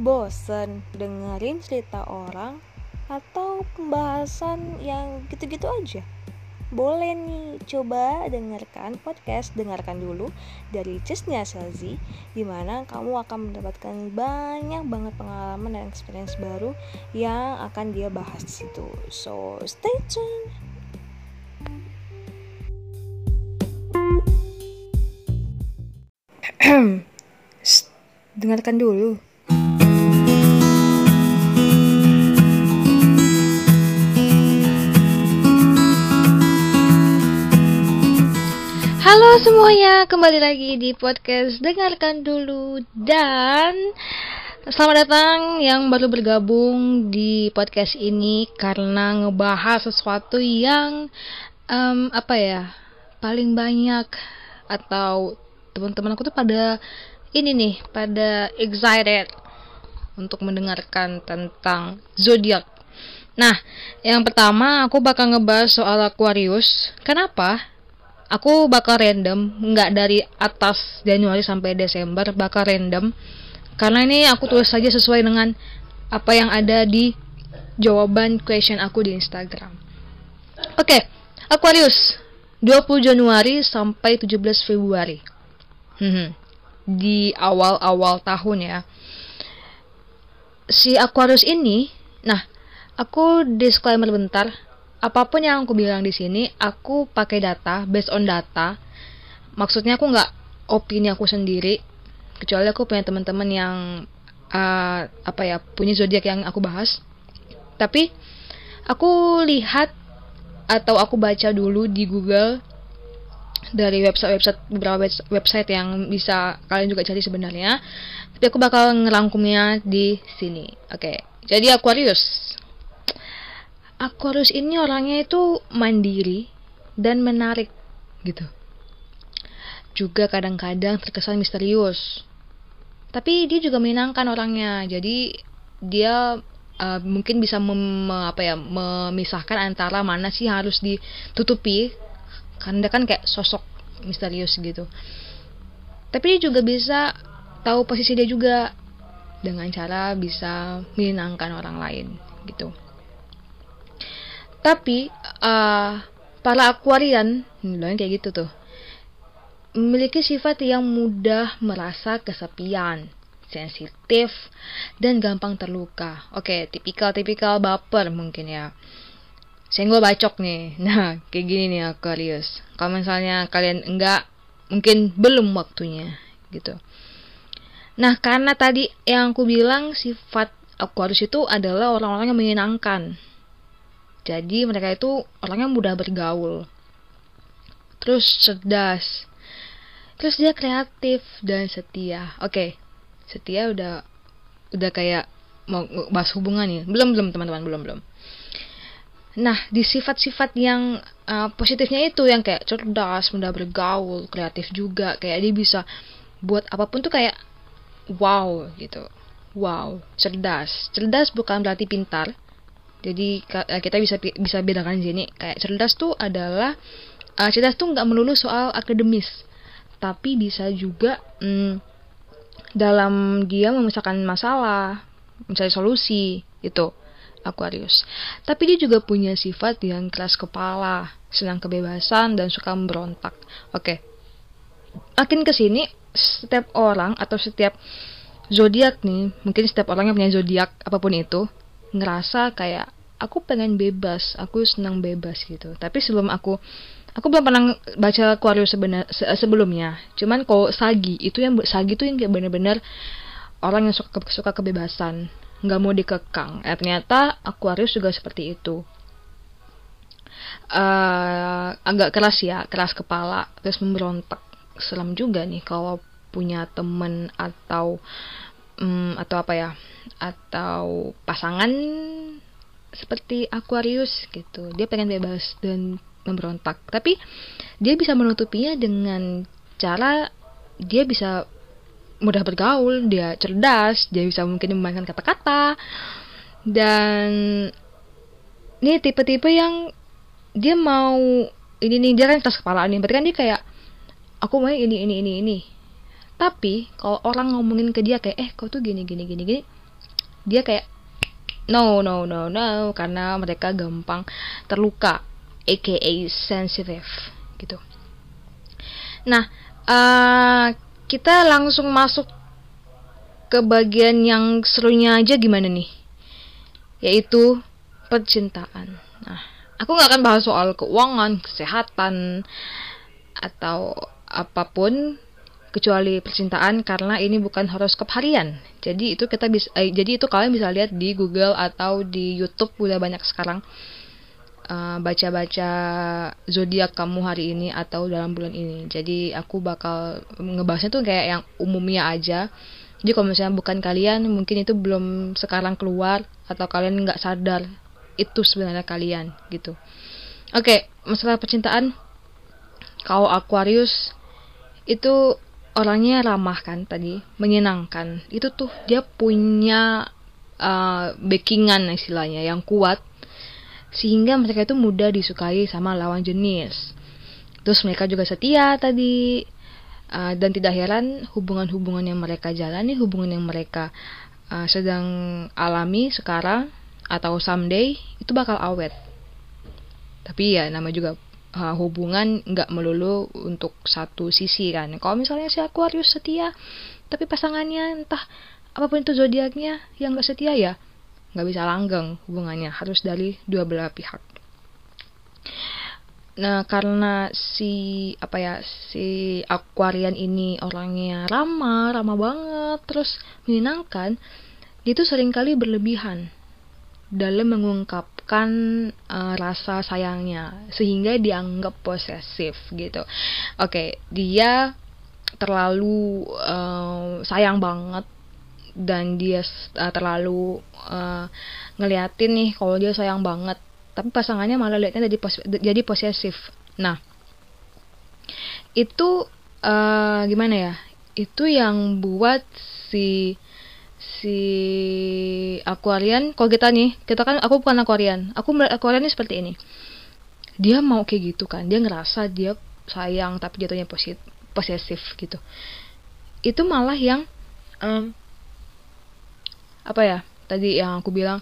Bosen dengerin cerita orang atau pembahasan yang gitu-gitu aja? Boleh nih, coba dengarkan podcast Dengarkan dulu dari Cisnya Selzi Di mana kamu akan mendapatkan banyak banget pengalaman dan experience baru yang akan dia bahas di situ. So, stay tuned. Dengarkan dulu. Halo semuanya, kembali lagi di podcast Dengarkan dulu dan selamat datang yang baru bergabung di podcast ini karena ngebahas sesuatu yang um, apa ya paling banyak atau teman-teman aku tuh pada ini nih pada excited untuk mendengarkan tentang zodiak. Nah, yang pertama aku bakal ngebahas soal Aquarius. Kenapa? Aku bakal random nggak dari atas Januari sampai Desember bakal random. Karena ini aku tulis saja sesuai dengan apa yang ada di jawaban question aku di Instagram. Oke okay, Aquarius 20 Januari sampai 17 Februari. Hmm, di awal-awal tahun ya. Si Aquarius ini nah aku disclaimer bentar apa pun yang aku bilang di sini, aku pakai data, based on data. Maksudnya aku nggak opini aku sendiri, kecuali aku punya teman-teman yang uh, apa ya punya zodiak yang aku bahas. Tapi aku lihat atau aku baca dulu di Google dari website-website beberapa website yang bisa kalian juga cari sebenarnya. Tapi aku bakal ngerangkumnya di sini. Oke. Okay. Jadi Aquarius Aquarius ini orangnya itu mandiri dan menarik gitu. Juga kadang-kadang terkesan misterius. Tapi dia juga menyenangkan orangnya. Jadi dia uh, mungkin bisa mem, apa ya memisahkan antara mana sih harus ditutupi karena dia kan kayak sosok misterius gitu. Tapi dia juga bisa tahu posisi dia juga dengan cara bisa menyenangkan orang lain gitu. Tapi uh, para Aquarian, bilang kayak gitu tuh, memiliki sifat yang mudah merasa kesepian, sensitif, dan gampang terluka. Oke, tipikal-tipikal baper mungkin ya. Saya gue bacok nih. Nah, kayak gini nih Aquarius. Kalau misalnya kalian enggak, mungkin belum waktunya gitu. Nah, karena tadi yang aku bilang sifat Aquarius itu adalah orang-orang yang menyenangkan jadi mereka itu orangnya mudah bergaul. Terus cerdas. Terus dia kreatif dan setia. Oke. Okay. Setia udah udah kayak mau bahas hubungan nih. Belum belum teman-teman, belum belum. Nah, di sifat-sifat yang uh, positifnya itu yang kayak cerdas, mudah bergaul, kreatif juga, kayak dia bisa buat apa pun tuh kayak wow gitu. Wow, cerdas. Cerdas bukan berarti pintar, jadi eh, kita bisa bisa bedakan di sini kayak cerdas tuh adalah uh, cerdas tuh nggak melulu soal akademis, tapi bisa juga mm, dalam dia memisahkan masalah, mencari solusi itu Aquarius. Tapi dia juga punya sifat yang keras kepala, senang kebebasan dan suka memberontak. Oke. Makin ke sini setiap orang atau setiap zodiak nih, mungkin setiap orang yang punya zodiak apa pun itu, ngerasa kayak aku pengen bebas, aku senang bebas gitu. Tapi sebelum aku aku belum pernah baca Aquarius sebenar, se sebelumnya. Cuman kalau Sagi itu yang Sagi itu yang kayak bener-bener orang yang suka suka kebebasan, nggak mau dikekang. Eh, ternyata Aquarius juga seperti itu. Uh, agak keras ya, keras kepala, terus memberontak. Seram juga nih kalau punya temen atau um, atau apa ya atau pasangan seperti Aquarius gitu. Dia pengen bebas dan memberontak. Tapi dia bisa menutupinya dengan cara dia bisa mudah bergaul dia cerdas dia bisa mungkin memainkan kata-kata. Dan ini tipe-tipe yang dia mau ini nih dia kan keras kepala nih. Berarti kan dia kayak aku mau ini ini ini ini. Tapi kalau orang ngomongin ke dia kayak eh kau tuh gini gini gini gini dia kayak no no no no karena mereka gampang terluka aka sensitive gitu. Nah uh, kita langsung masuk ke bagian yang serunya aja gimana nih? Yaitu percintaan. Nah aku nggak akan bahas soal keuangan kesehatan atau apa pun kecuali percintaan karena ini bukan horoskop harian. Jadi itu kita bisa eh, jadi itu kalian bisa lihat di Google atau di YouTube udah banyak sekarang eh, baca-baca zodiak kamu hari ini atau dalam bulan ini. Jadi aku bakal ngebahasnya tuh kayak yang umumnya aja. Jadi kalau misalnya bukan kalian, mungkin itu belum sekarang keluar atau kalian nggak sadar itu sebenarnya kalian gitu. Oke, masalah percintaan. Kau Aquarius itu orangnya ramah kan tadi menyenangkan. Itu tuh dia punya uh, backingan istilahnya yang kuat sehingga mereka itu mudah disukai sama lawan jenis. Terus mereka juga setia tadi uh, dan tidak heran hubungan-hubungan yang mereka jalani hubungan yang mereka uh, sedang alami sekarang atau someday itu bakal awet. Tapi ya nama juga uh, hubungan nggak melulu untuk satu sisi kan. Kalau misalnya si Aquarius setia, tapi pasangannya entah apa pun itu zodiaknya yang nggak setia ya nggak bisa langgeng hubungannya harus dari dua belah pihak. Nah karena si apa ya si Aquarian ini orangnya ramah, ramah banget, terus menyenangkan, dia tuh sering kali berlebihan dalam mengungkapkan uh, rasa sayangnya sehingga dianggap posesif gitu. Oke, okay, dia terlalu uh, sayang banget dan dia uh, terlalu uh, ngeliatin nih kalau dia sayang banget. Tapi pasangannya malah liatnya jadi pos jadi posesif. Nah itu uh, gimana ya? Itu yang buat si si Aquarian kalau kita nih kita kan aku bukan Aquarian aku Aquarian ini seperti ini. Dia mau kayak gitu kan dia ngerasa dia sayang tapi jatuhnya posesif gitu. Itu malah yang um, apa ya tadi yang aku bilang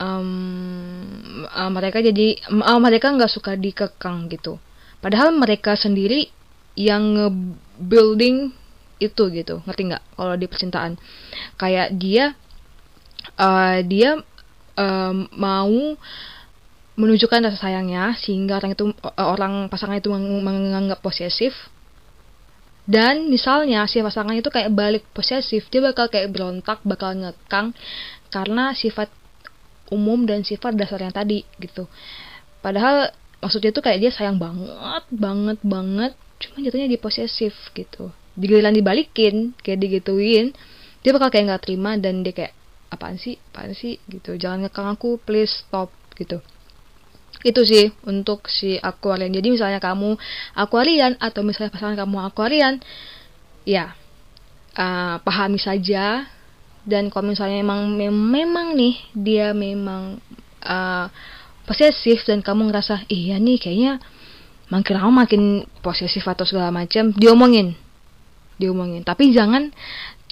um, uh, mereka jadi uh, mereka nggak suka dikekang gitu. Padahal mereka sendiri yang building itu gitu. Ngerti nggak? Kalau di percintaan. Kayak dia uh, dia um, mau menunjukkan rasa sayangnya sehingga orang itu orang pasangan itu menganggap posesif. Dan misalnya si pasangan itu kayak balik posesif dia bakal kayak berontak bakal ngekang karena sifat umum dan sifat dasar yang tadi gitu. Padahal maksudnya itu kayak dia sayang banget banget banget. Cuma jatuhnya di posesif gitu digiliran dibalikin kayak digituin dia bakal kayak nggak terima dan dia kayak apaan sih? Apaan sih? gitu. Jangan ngekang aku please stop gitu. Itu sih untuk si Aquarian jadi misalnya kamu Aquarian atau misalnya pasangan kamu Aquarian ya uh, pahami saja. Dan kalau misalnya memang memang nih dia memang uh, posesif dan kamu ngerasa iya nih kayaknya makin lama makin posesif atau segala macam diomongin diomongin tapi jangan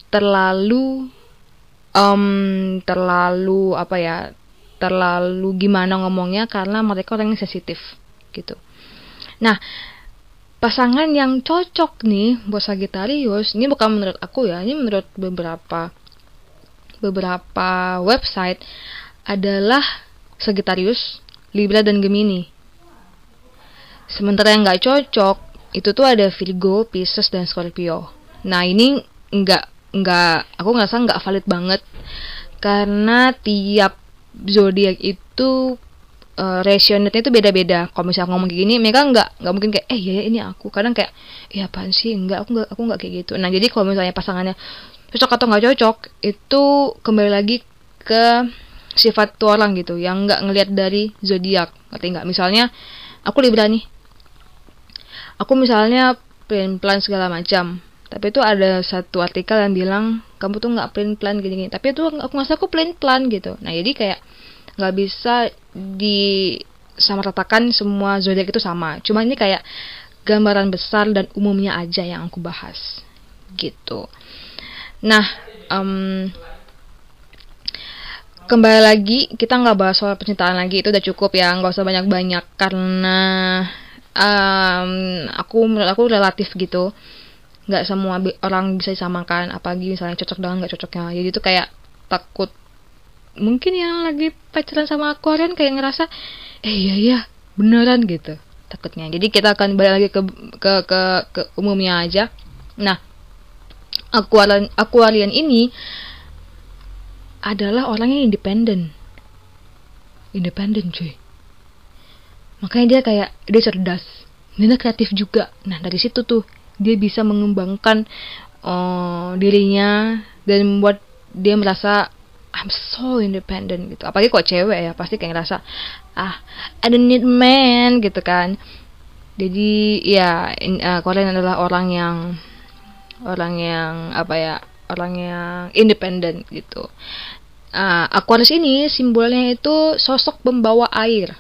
terlalu um, terlalu apa ya terlalu gimana ngomongnya karena mereka orang yang sensitif gitu nah pasangan yang cocok nih buat Sagittarius ini bukan menurut aku ya ini menurut beberapa beberapa website adalah Sagittarius, Libra dan Gemini. Sementara yang nggak cocok itu tuh ada Virgo, Pisces dan Scorpio. Nah ini nggak nggak aku ngerasa nggak valid banget karena tiap zodiak itu uh, rasionetnya itu beda-beda. Kalau misalnya ngomong kayak gini, mereka nggak nggak mungkin kayak eh ya, ya ini aku. Kadang kayak ya apaan sih? Enggak, aku nggak aku nggak kayak gitu. Nah jadi kalau misalnya pasangannya cocok atau nggak cocok, itu kembali lagi ke sifat tuh orang gitu, yang nggak ngelihat dari zodiak. Ngerti nggak? Misalnya aku Libra nih, aku misalnya plan plan segala macam tapi itu ada satu artikel yang bilang kamu tuh nggak plan plan gini gini tapi itu aku ngerasa aku plan plan gitu. Nah jadi kayak nggak bisa di sama ratakan semua zodiak itu sama. Cuma ini kayak gambaran besar dan umumnya aja yang aku bahas. Gitu. Nah um, kembali lagi kita nggak bahas soal percintaan lagi. Itu udah cukup ya nggak usah banyak-banyak karena um, aku menurut aku relatif gitu. Nggak semua orang bisa disamakan apalagi misalnya cocok dengan nggak cocoknya. Jadi itu kayak takut. Mungkin yang lagi pacaran sama akuarian kayak ngerasa eh iya iya beneran gitu takutnya. Jadi kita akan balik lagi ke ke ke, ke umumnya aja. Nah akuarian akuarian ini adalah orang yang independen. Independen cuy makanya dia kayak dia cerdas dia kreatif juga nah dari situ tuh dia bisa mengembangkan uh, dirinya dan membuat dia merasa I'm so independent gitu. Apalagi kok cewek ya pasti kayak ngerasa ah I don't need man gitu kan. Jadi ya in, uh, Korean adalah orang yang orang yang apa ya orang yang independen gitu. Uh, Aquarius ini simbolnya itu sosok pembawa air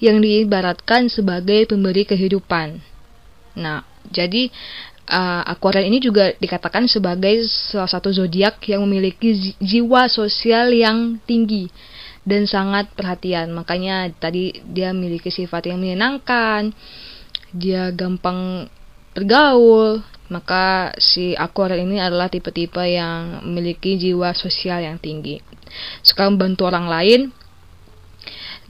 yang diibaratkan sebagai pemberi kehidupan. Nah, jadi uh, Aquarian ini juga dikatakan sebagai salah satu zodiak yang memiliki jiwa sosial yang tinggi dan sangat perhatian. Makanya tadi dia memiliki sifat yang menyenangkan, dia gampang bergaul. Maka si Aquarian ini adalah tipe-tipe yang memiliki jiwa sosial yang tinggi. Suka membantu orang lain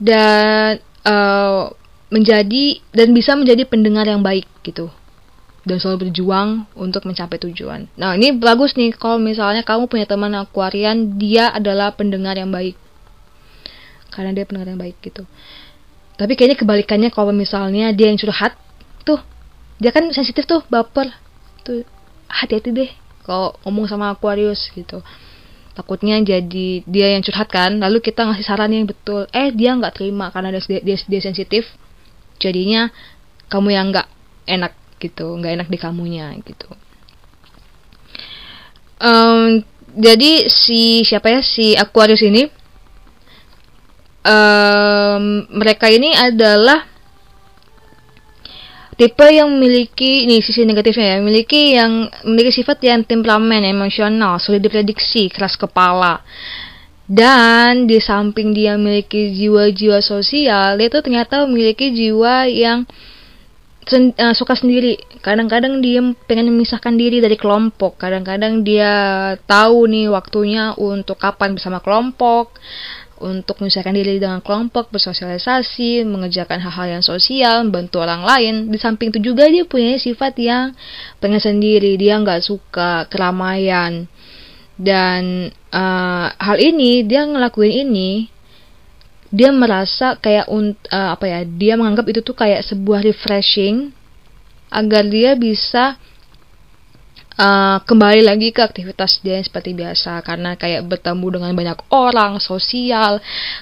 dan uh, menjadi dan bisa menjadi pendengar yang baik gitu dan selalu berjuang untuk mencapai tujuan. Nah ini bagus nih kalau misalnya kamu punya teman akuarian, dia adalah pendengar yang baik. Karena dia pendengar yang baik gitu. Tapi kayaknya kebalikannya kalau misalnya dia yang curhat, tuh dia kan sensitif tuh, baper. Tuh hati-hati deh kalau ngomong sama Aquarius gitu. Takutnya jadi dia yang curhat kan, lalu kita ngasih saran yang betul. Eh dia nggak terima karena dia, dia, dia sensitif. Jadinya kamu yang nggak enak gitu nggak enak di kamunya gitu um, jadi si siapa ya si Aquarius ini um, mereka ini adalah tipe yang memiliki ini sisi negatifnya ya memiliki yang memiliki sifat yang temperamen emosional sulit diprediksi keras kepala dan di samping dia memiliki jiwa-jiwa sosial dia tuh ternyata memiliki jiwa yang sen, uh, suka sendiri. Kadang-kadang dia pengen memisahkan diri dari kelompok. Kadang-kadang dia tahu nih waktunya untuk kapan bersama kelompok, untuk memisahkan diri dengan kelompok, bersosialisasi, mengerjakan hal-hal yang sosial, membantu orang lain. Di samping itu juga dia punya sifat yang pengen sendiri. Dia nggak suka keramaian. Dan uh, hal ini dia ngelakuin ini dia merasa kayak uh, apa ya dia menganggap itu tuh kayak sebuah refreshing agar dia bisa uh, kembali lagi ke aktivitas dia yang seperti biasa. Karena kayak bertemu dengan banyak orang sosial.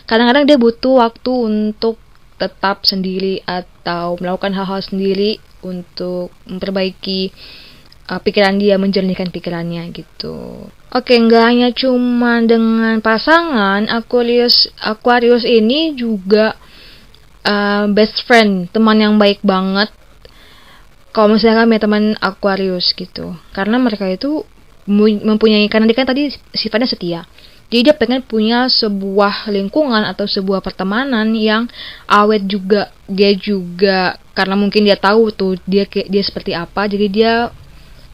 Kadang-kadang dia butuh waktu untuk tetap sendiri atau melakukan hal-hal sendiri untuk memperbaiki uh, pikiran dia menjernihkan pikirannya gitu. Oke, nggak hanya cuma dengan pasangan, Aquarius Aquarius ini juga uh, best friend, teman yang baik banget. Kalau misalnya kami teman Aquarius gitu, karena mereka itu mempunyai karena dia kan tadi sifatnya setia. Jadi dia pengen punya sebuah lingkungan atau sebuah pertemanan yang awet juga. Dia juga karena mungkin dia tahu tuh dia dia seperti apa, jadi dia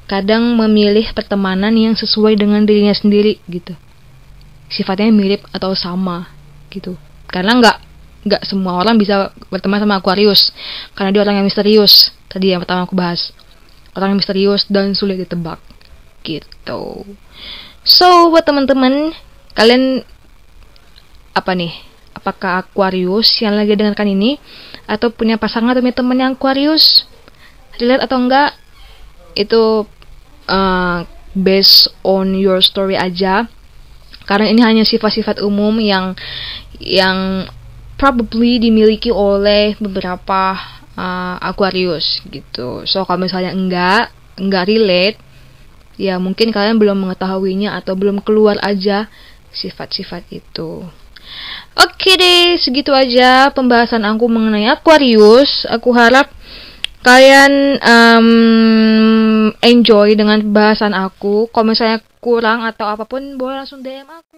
kadang memilih pertemanan yang sesuai dengan dirinya sendiri gitu sifatnya mirip atau sama gitu karena nggak nggak semua orang bisa berteman sama Aquarius karena dia orang yang misterius tadi yang pertama aku bahas orang yang misterius dan sulit ditebak. Gitu. So buat teman-teman kalian apa nih? Apakah Aquarius yang lagi dengarkan ini? Atau punya pasangan atau teman yang Aquarius? Relate atau enggak? Itu uh, based on your story aja. Karena ini hanya sifat-sifat umum yang yang probably dimiliki oleh beberapa uh, Aquarius gitu. So kalau misalnya enggak enggak relate ya mungkin kalian belum mengetahuinya atau belum keluar aja sifat-sifat itu. Oke deh, segitu aja pembahasan aku mengenai Aquarius. Aku harap kalian um, enjoy dengan bahasan aku. Kalau misalnya kurang atau apa pun, boleh langsung DM aku.